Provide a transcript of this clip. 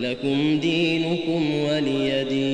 لكم دينكم ولي دين